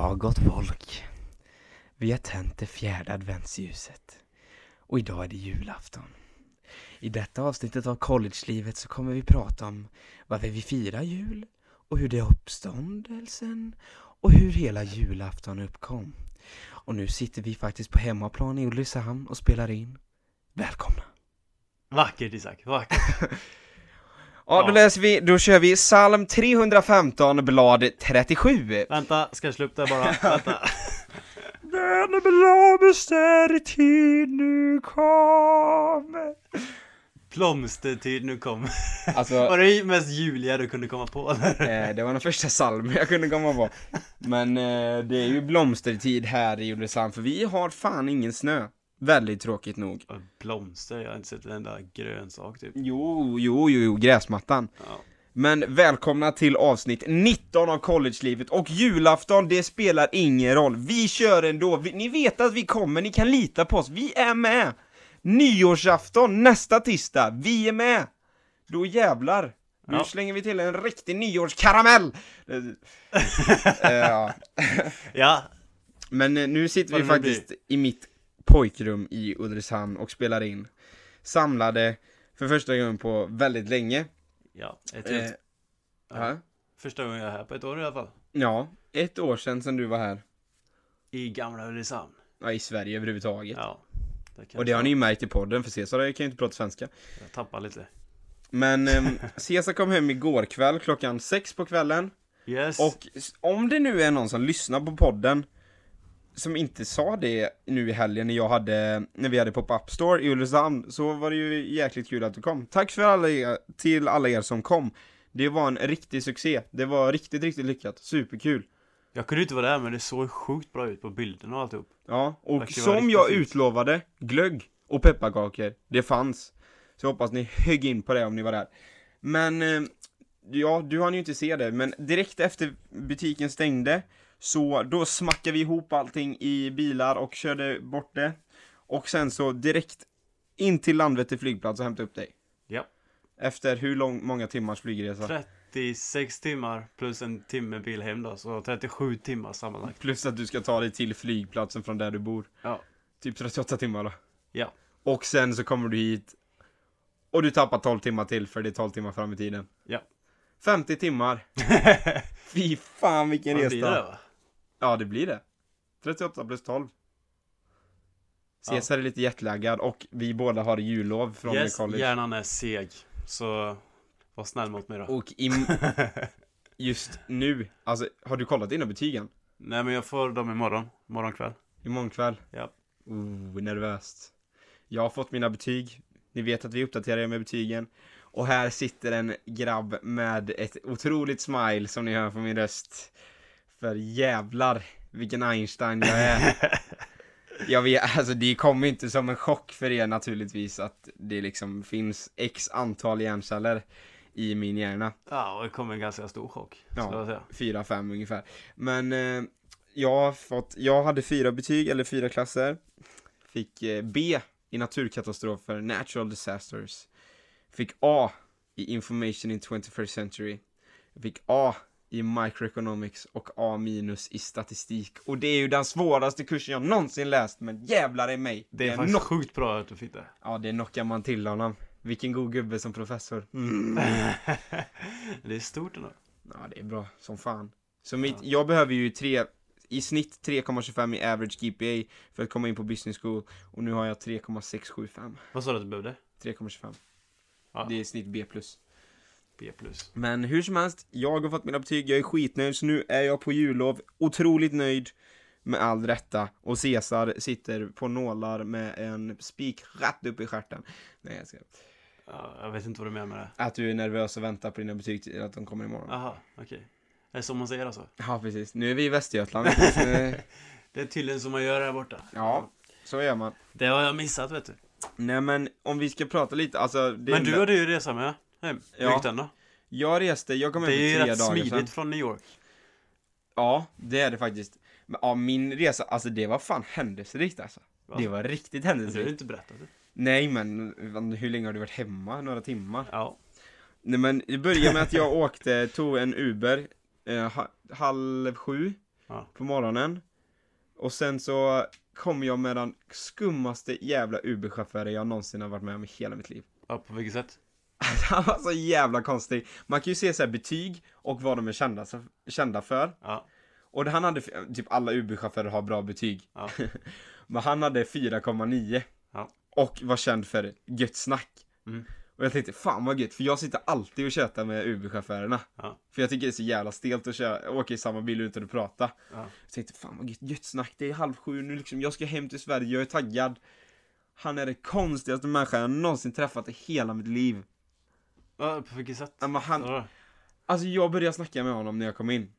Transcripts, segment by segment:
Ja, gott folk. Vi har tänt det fjärde adventsljuset. Och idag är det julafton. I detta avsnittet av collegelivet så kommer vi prata om varför vi firar jul och hur det är uppståndelsen och hur hela julafton uppkom. Och nu sitter vi faktiskt på hemmaplan i Ulricehamn och spelar in. Välkomna! Vackert Isak, vackert. Ja, då läser vi, då kör vi psalm 315, blad 37. Vänta, ska jag slå upp det bara? Vänta. Den blomster tid nu kom. Blomstertid nu kom. Alltså, Var det mest juliga du kunde komma på? eller? eh, det var den första salmen jag kunde komma på. Men eh, det är ju blomstertid här i Ulricehamn, för vi har fan ingen snö. Väldigt tråkigt nog. Blomster, jag har inte sett en enda grönsak typ. Jo, jo, jo, jo, gräsmattan. Ja. Men välkomna till avsnitt 19 av collegelivet och julafton, det spelar ingen roll. Vi kör ändå, vi, ni vet att vi kommer, ni kan lita på oss, vi är med! Nyårsafton nästa tisdag, vi är med! Då jävlar! Nu Ja. slänger vi till en riktig nyårskaramell! Eh, ja. ja, Men eh, nu sitter vi faktiskt i mitt pojkrum i Ulricehamn och spelar in. Samlade för första gången på väldigt länge. ja, ett Eh, helt, ja. Första gången jag är här på ett år i alla fall. ja, ett år sedan sedan du var här. I gamla Ulricehamn. Ja, i Sverige överhuvudtaget. Ja. Det Och det har ni ju märkt i podden, för Cesar kan ju inte prata svenska. Jag tappar lite. Men eh, Cesar kom hem igår kväll klockan sex på kvällen. Yes. Och om det nu är någon som lyssnar på podden som inte sa det nu i helgen när jag hade, när vi hade pop-up store i Ulricehamn, så var det ju jäkligt kul att du kom. Tack för alla er, till alla er som kom. Det var en riktig succé. Det var riktigt, riktigt lyckat. Superkul. Jag kunde inte vara där men det såg sjukt bra ut på bilden och alltihop. Ja, och som jag fint. utlovade, glögg och pepparkakor, det fanns. Så jag hoppas ni högg in på det om ni var där. Men, eh, ja, du hann ju inte se det, men direkt efter butiken stängde, så då smackade vi ihop allting i bilar och körde bort det. Och sen så direkt in till Landvetter flygplats och hämta upp dig. Ja. Efter hur lång, många timmars flygresa? 36 timmar plus en timme bil hem då, så 37 timmar sammanlagt. Plus att du ska ta dig till flygplatsen från där du bor. Ja. Typ 38 timmar då. Ja. Och sen så kommer du hit och du tappar 12 timmar till för det är 12 timmar fram i tiden. Ja. 50 timmar. Fy fan vilken resa. Ja, det blir det. 38 plus 12. Ja. Cesar är lite jetlaggad och vi båda har jullov från yes, college. hjärnan är seg. Så var snäll mot mig då. Och just nu, alltså har du kollat dina betygen? Nej men jag får dem imorgon, imorgon kväll. Imorgon kväll? Ja. Oh, nervöst. Jag har fått mina betyg. Ni vet att vi uppdaterar er med betygen. Och här sitter en grabb med ett otroligt smile som ni hör på min röst. För jävlar vilken Einstein jag är. Jag vet, alltså det kommer inte som en chock för er naturligtvis att det liksom finns x antal hjärnceller i min hjärna. Ja, och det kom en ganska stor chock. Ja. fyra, fem ungefär. Men eh, jag har fått, jag hade fyra betyg, eller fyra klasser. Fick eh, B i naturkatastrofer, natural disasters. Fick A i information in 21st century. Fick A i microeconomics och A minus i statistik. Och det är ju den svåraste kursen jag någonsin läst, men jävlar i mig. Det är faktiskt knock- sjukt bra att du fick det. Ja, det knockar man till honom. Vilken god gubbe som professor. Mm. det är stort ändå. Ja, det är bra som fan. Så mitt, jag behöver ju tre, i snitt 3,25 i average GPA för att komma in på business school och nu har jag 3,675. Vad sa du att du behövde? 3,25. Ja. Det är snitt B+. B. Men hur som helst, jag har fått mina betyg, jag är skitnöjd så nu är jag på jullov, otroligt nöjd med all rätta och Cesar sitter på nålar med en spik rätt upp i stjärten. Nej jag ska. Ja, jag vet inte vad du menar med det. Att du är nervös och väntar på dina betyg till att de kommer imorgon. Aha, okej. Är det så man säger alltså? Ja precis, nu är vi i Västergötland. eh, Det är tydligen som man gör här borta. ja, så gör man. Det har jag missat vet du. Nej men om vi ska prata lite, alltså det Men du hade ju resa med Hur Ja. gick den då? Jag reste, jag kom hem Det för är ju tre rätt dagar smidigt sedan från New York. Ja, det är det faktiskt Men ja, min resa, alltså det var fan händelserikt alltså Va? Det var riktigt Det har du händelserikt inte berättat. det. Nej men, hur länge har du varit hemma? Några timmar? Ja. Nej men det började med att jag åkte, tog en Uber eh, ha, Halv sju Ja. på morgonen. Och sen så kom jag med den skummaste jävla Uber-chauffören jag någonsin har varit med om i hela mitt liv. Ja, på vilket sätt? Han var så jävla konstig. Man kan ju se så betyg och vad de är kända, kända för. Ja. Och han hade, typ alla Uber-chaufförer har bra betyg. Ja. Men han hade 4,9. Ja. Och var känd för gött snack. Mm. Och jag tänkte, fan vad gött, för jag sitter alltid och tjötar med Uber-chaufförerna. Ja. För jag tycker det är så jävla stelt att köra, åka i samma bil utan att prata. Ja. Jag tänkte, fan vad gött, gött snack, det är halv sju nu liksom, jag ska hem till Sverige, jag är taggad. Han är det konstigaste människan jag någonsin träffat i hela mitt liv. Ja, på vilket sätt? Ja, men han, Ja. Alltså jag började snacka med honom när jag kom in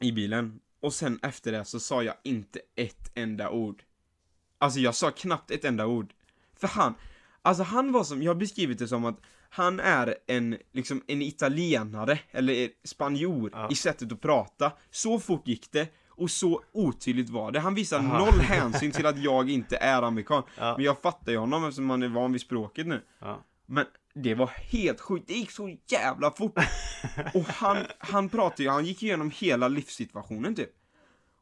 i bilen. Och sen efter det så sa jag inte ett enda ord. Alltså jag sa knappt ett enda ord. För han, alltså han var som, jag har beskrivit det som att han är en, liksom en italienare, eller spanjor, Ja. i sättet att prata. Så fort gick det, och så otydligt var det. Han visar Aha. noll hänsyn till att jag inte är amerikan. Ja. Men jag fattar ju honom eftersom han är van vid språket nu. Ja. Men det var helt sjukt, det gick så jävla fort. Och han, han pratade ju, han gick igenom hela livssituationen typ.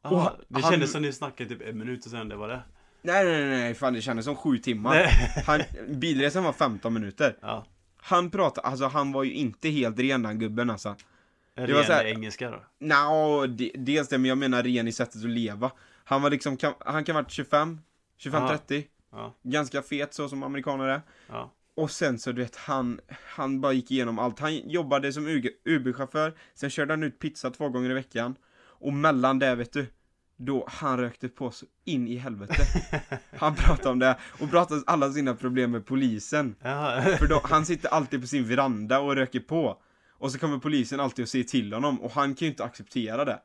Och Aha, det han- kändes som ni snackade typ en minut och sen det var det. Nej nej nej, fan det kändes som sju timmar. Nej. Han, bilresan var 15 minuter. Ja. Han pratade, alltså han var ju inte helt ren den gubben alltså. En Det var ren så här- engelska då? Nja, de, dels det men jag menar ren i sättet att leva. Han var liksom, kan, han kan ha varit 25, 25-30. Ja. Ganska fet så som amerikaner är. Ja. Och sen så du vet, han, han bara gick igenom allt. Han jobbade som Uber-chaufför, sen körde han ut pizza två gånger i veckan. Och mellan det vet du, då han rökte på så in i helvete. Han pratade om det, och pratade om alla sina problem med polisen. Jaha. För då, han sitter alltid på sin veranda och röker på. Och så kommer polisen alltid och säger till honom, och han kan ju inte acceptera det.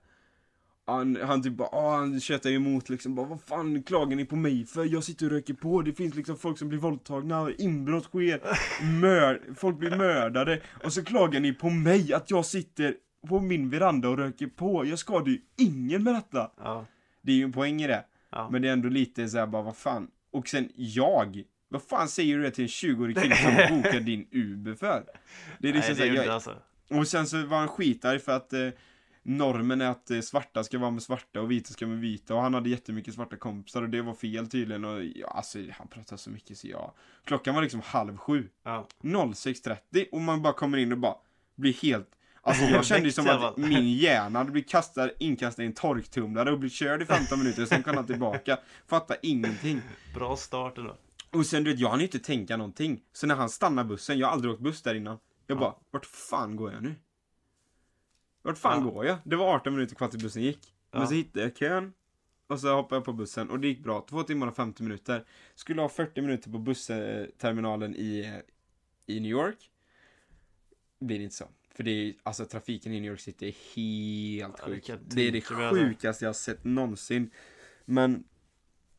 Han, han typ bara, ah, han tjötar emot liksom, bara, vad fan klagar ni på mig för? Jag sitter och röker på, det finns liksom folk som blir våldtagna, inbrott sker, mör, folk blir mördade. Och så klagar ni på mig, att jag sitter på min veranda och röker på. Jag skadar ju ingen med detta. Ja. Det är ju en poäng i det. Ja. Men det är ändå lite så här, bara vad fan. Och sen jag. Vad fan säger du det till en 20-årig kille som bokar din Uber för? Det är liksom Nej, så det gjorde jag, alltså. Och sen så var han skitarg för att eh, normen är att eh, svarta ska vara med svarta och vita ska vara med vita. Och han hade jättemycket svarta kompisar och det var fel tydligen. Och ja, alltså han pratade så mycket så jag. Klockan var liksom halv sju. Ja. 06.30 och man bara kommer in och bara blir helt Alltså jag kände ju som att jag min hjärna hade blivit kastad, inkastad i en torktumlare och blivit körd i 15 minuter och sen kom han tillbaka. Fattar ingenting. Bra start ändå. Och sen du vet, jag hann ju inte tänka någonting. Så när han stannar bussen, jag har aldrig åkt buss där innan. Jag Ja. bara, vart fan går jag nu? Vart fan Ja. går jag? Det var 18 minuter kvar till bussen gick. Ja. Men så hittade jag kön. Och så hoppade jag på bussen och det gick bra. Två timmar och 50 minuter. Skulle ha 40 minuter på bussterminalen i, i New York. Blir inte så. För det är, alltså trafiken i New York City är helt det sjuk. Det är det alltså. sjukaste jag har sett någonsin. Men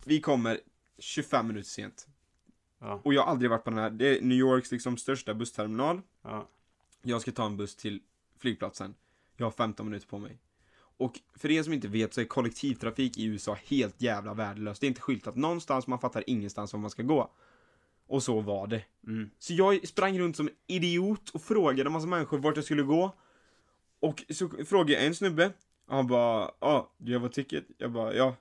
vi kommer 25 minuter sent. Ja. Och jag har aldrig varit på den här. Det är New Yorks liksom största bussterminal. Ja. Jag ska ta en buss till flygplatsen. Jag har 15 minuter på mig. Och för er som inte vet så är kollektivtrafik i USA helt jävla värdelöst. Det är inte skyltat någonstans, man fattar ingenstans var man ska gå. Och så var det. Mm. Så jag sprang runt som en idiot och frågade en massa människor vart jag skulle gå. Och så frågade jag en snubbe. Han bara, ja, ah, do you have a ticket? Jag bara, ja.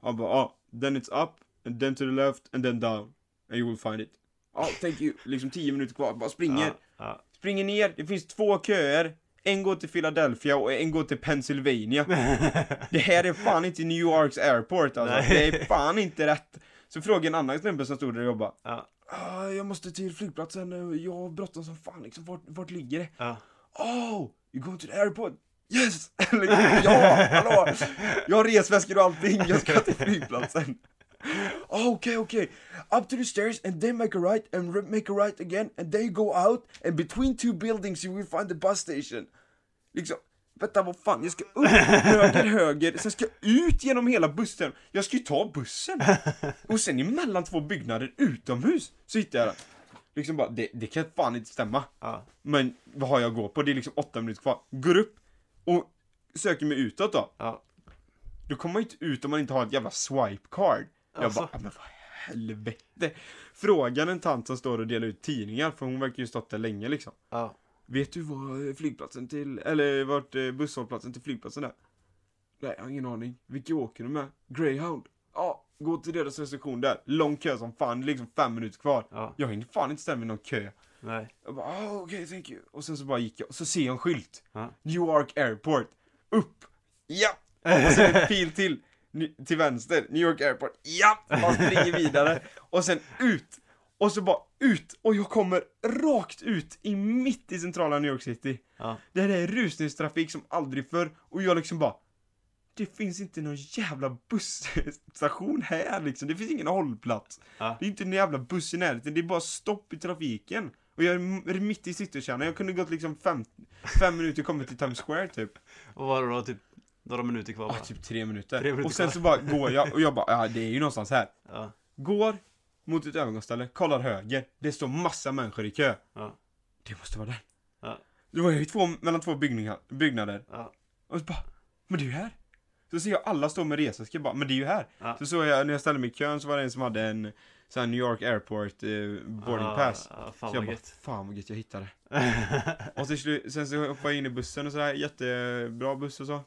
Han bara, ja, ah, then it's up, and then to the left, and then down. And you will find it. Ja, thank you. Liksom 10 minuter kvar, bara springer. Springer ner, det finns två köer. En går till Philadelphia och en går till Pennsylvania. Det här är fan inte New Yorks airport alltså. Nej. Det är fan inte rätt. Så frågade en annan snubbe som stod där och jobbade. Ja. Ah, jag måste till flygplatsen, jag har bråttom som fan liksom, vart, vart ligger det? Ja. Oh, you going to the airport? Yes! ja, hallå! Jag har resväskor och allting, jag ska till flygplatsen. Oh, okay, okay. Up to the stairs and then make a right and make a right again and then you go out and between two buildings you will find the bus station. Liksom, vänta vad fan, jag ska upp, höger, höger, sen ska jag ut genom hela bussen. Jag ska ju ta bussen. Och sen emellan två byggnader utomhus så hittar jag den. Liksom bara, det, det kan fan inte stämma. Ja. Men vad har jag att gå på? Det är liksom åtta minuter kvar. Går upp och söker mig utåt då. Ja. Då kommer man inte ut om man inte har ett jävla swipe card. Jag Alltså. bara, "Ja, men vad i helvete. Frågan en tant som står och delar ut tidningar, för hon verkar ju stått där länge liksom. Ja. Vet du var flygplatsen till, eller vart eh, busshållplatsen till flygplatsen är? Nej, jag har ingen aning. Vilka åker du med? Greyhound. Ja, gå till deras reception där. Lång kö som fan, det är liksom fem minuter kvar. Ja, Jag hinner fan inte ställa mig i någon kö. nej. Jag bara, ah, okej, thank you. Och sen så bara gick jag, och så ser jag en skylt. Ja. Newark Airport. Upp. Ja. Och sen en pil till. Till vänster. New York Airport. Ja. Man springer vidare. Och sen ut. Och så bara ut. Och jag kommer rakt ut i mitt i centrala New York City. Ja. Där det är rusningstrafik som aldrig förr. Och jag liksom bara. Det finns inte någon jävla busstation här liksom. Det finns ingen hållplats. Ja. Det är inte en jävla buss i närheten. Det är bara stopp i trafiken. Och jag är mitt i citykärnan. Jag kunde gått liksom fem, fem minuter och kommit till Times Square typ. Och var det då typ några minuter kvar Ja, bara? typ tre minuter. Tre minuter och sen kvar. så bara går jag och jag bara, ja det är ju någonstans här. Ja, Går mot ett övergångsställe, kollar höger. Det står massa människor i kö. ja, Det måste vara den. Ja. Då var ju två, mellan två byggningar, byggnader. ja. Och så bara, men det är ju här. Så ser jag alla stå med reseväskor bara, men det är ju här. Ja. Så såg jag, när jag ställde mig i kön så var det en som hade en sån här New York Airport eh, boarding Ja, pass. Ja, Så jag bara, fan vad gött jag hittade. Och till slut, sen så hoppade jag in i bussen och sådär, jättebra buss och så.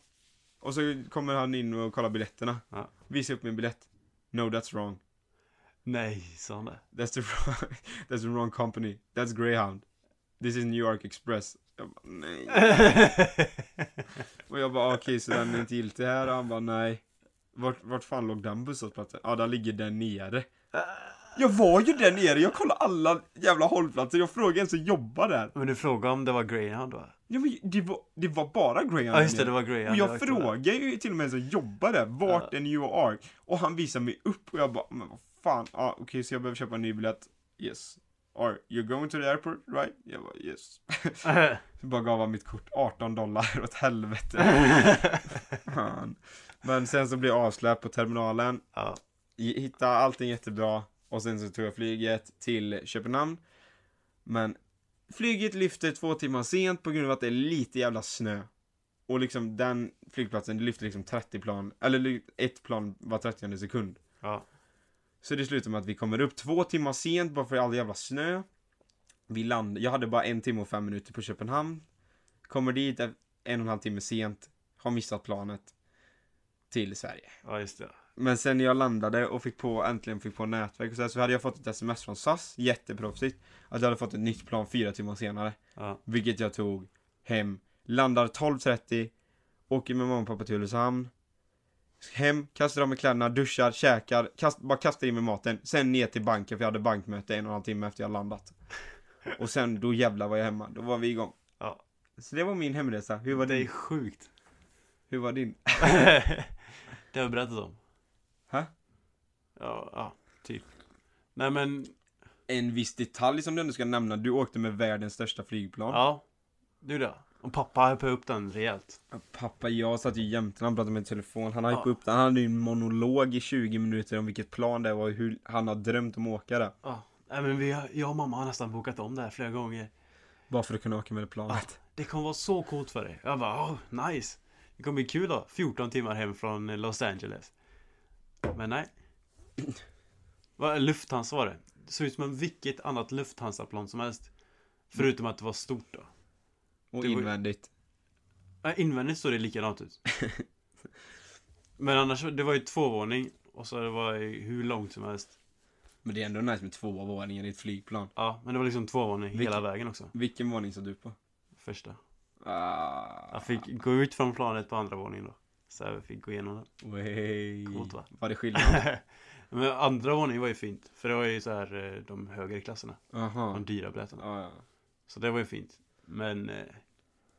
Och så kommer han in och kollar biljetterna. Ja. Visar upp min biljett. No, that's wrong. Nej, sa han det? That's the wrong, that's the wrong company. That's Greyhound. This is New York Express. Jag bara, nej. Och jag bara, okej, så den är inte giltig här? Och han bara, nej. Vart, vart fan låg den busshållplatsen? Ja, den ligger där nere. Jag var ju där nere, jag kollade alla jävla hållplatser, jag frågade en som jobbar där. Men du frågade om det var Greyhound va? Ja men det var, det var bara Greyhound Ja just det, det var Greyhound. Och jag frågade ju till och med en som jobbar där, vart är New York? Och han visade mig upp och jag bara, men vad fan, ja okej så jag behöver köpa en ny biljett. Yes. Or you're going to the airport, right? Jag bara, yes. Så bara gav han mitt kort, 18 dollar, åt helvete. Men sen så blev jag avsläppt på terminalen, ja, hittade allting jättebra och sen så tog jag flyget till Köpenhamn. Men flyget lyfter två timmar sent på grund av att det är lite jävla snö. Och liksom den flygplatsen lyfter liksom 30 plan, eller ett plan var 30 sekund. ja, Så det slutar med att vi kommer upp två timmar sent bara för all jävla snö. Vi land, jag hade bara en timme och fem minuter på Köpenhamn. Kommer dit en och en halv timme sent, har missat planet till Sverige. ja just det. Men sen när jag landade och fick på, äntligen fick på nätverk och så, här, så hade jag fått ett sms från SAS, jätteproffsigt, att jag hade fått ett nytt plan fyra timmar senare. Ja, Vilket jag tog hem, landar 12.30, åker med mamma och pappa till Ulricehamn, hem, kastar av mig kläderna, duschar, käkar, kast, bara kastar in med maten, sen ner till banken för jag hade bankmöte en och en halv timme efter jag landat. Och sen, då jävlar var jag hemma, då var vi igång. Ja. Så det var min hemresa, hur var det är din? sjukt. Hur var din? det har jag berättat om. Ja, ja, typ. Nej men, En viss detalj som du ändå ska nämna, du åkte med världens största flygplan. ja. Du då? Och pappa hypade upp den rejält. Pappa, jag satt ju jämte när han pratade med telefon. Han har Ja. ja. upp den. Han hade ju en monolog i 20 minuter om vilket plan det var och hur han har drömt om att åka det. Ja. Nej men vi, jag och mamma har nästan bokat om det här flera gånger. Bara för att kunna åka med det Ja, planet. det kommer vara så coolt för dig. Jag bara, oh, nice. Det kommer bli kul då. 14 timmar hem från Los Angeles. Men nej. Vad Lufthansa var det. Det såg ut som vilket annat Lufthansa-plan som helst. Förutom att det var stort då. Och det var- invändigt. Nej, invändigt såg det likadant ut. Men annars, det var ju tvåvåning. Och så det var hur långt som helst. Men det är ändå nice med två våningar i ett flygplan. Ja, men det var liksom tvåvåning hela vägen också. Vilken våning satt du på? Första. Ah. Jag fick gå ut från planet på andra våningen då. Så jag fick gå igenom den. Coolt, va? Var det skillnad? Men andra våningen var ju fint. För det var ju så här eh, de högre klasserna. Aha. De dyra biljetterna. Ja, ja. Så det var ju fint. Men eh,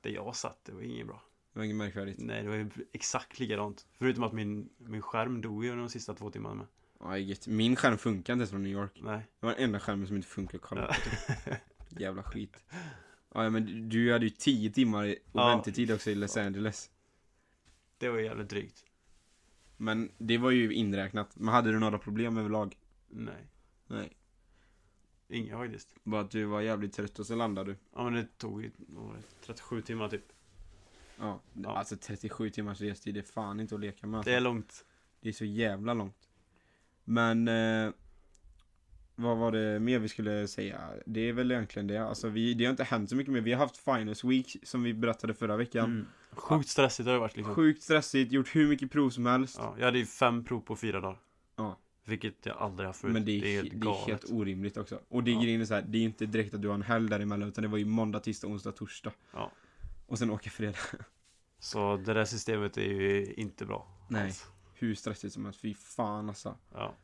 där jag satt, det var inget bra. Det var inget märkvärdigt. Nej, det var ju exakt likadant. Förutom att min, min skärm dog ju de sista två timmarna med. Ja, gött. Min skärm funkar inte ens från New York. Nej. Det var den enda skärmen som inte funkar. Kolla. Ja. Jävla skit. Ja, men du hade ju 10 timmar i- och Ja. väntetid också i Los Angeles. Det var jävligt drygt. Men det var ju inräknat. Men hade du några problem överlag? Nej. Nej. Inga faktiskt. Bara att du var jävligt trött och så landade du. Ja men det tog ju vad var det, 37 timmar typ. Ja. Ja. Alltså 37 timmars restid, det är fan inte att leka med. Alltså. Det är långt. det är så jävla långt. Men... Eh, vad var det mer vi skulle säga? Det är väl egentligen det. Alltså vi, det har inte hänt så mycket mer. Vi har haft finals week som vi berättade förra veckan. Mm. Sjukt stressigt har det varit liksom. Sjukt stressigt, gjort hur mycket prov som helst. Ja, jag hade ju fem prov på fyra dagar. Ja. Vilket jag aldrig haft förut. Men det är, det är helt det är helt orimligt också. Och det Ja. grejen är så här, det är inte direkt att du har en helg däremellan utan det var ju måndag, tisdag, onsdag, torsdag. Ja. Och sen åka fredag. Så det där systemet är ju inte bra. Nej. alls. Hur stressigt som helst, fy fan alltså. Ja.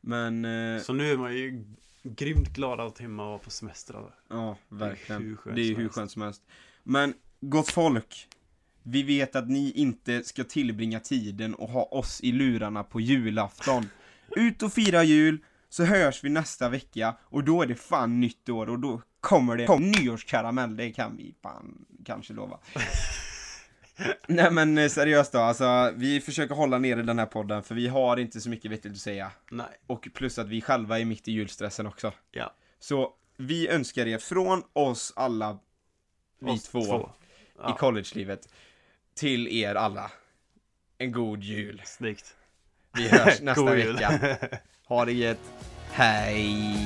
Men, eh, Så nu är man ju grymt glad att hemma och vara på semester. Alltså. ja verkligen. Det är som hur skönt som helst. Men, gott folk. Vi vet att ni inte ska tillbringa tiden och ha oss i lurarna på julafton. Ut och fira jul, så hörs vi nästa vecka och då är det fan nytt år och då kommer det kom nyårskaramell, det kan vi fan kanske lova. Nej men eh, seriöst då, alltså vi försöker hålla nere den här podden för vi har inte så mycket vettigt att säga. Nej. Och plus att vi själva är mitt i julstressen också. Ja. Så vi önskar er från oss alla, vi Oss två, två. i Ja. collegelivet, till er alla. En god jul. Snyggt. Vi hörs nästa vecka. Ha det gött. Hej!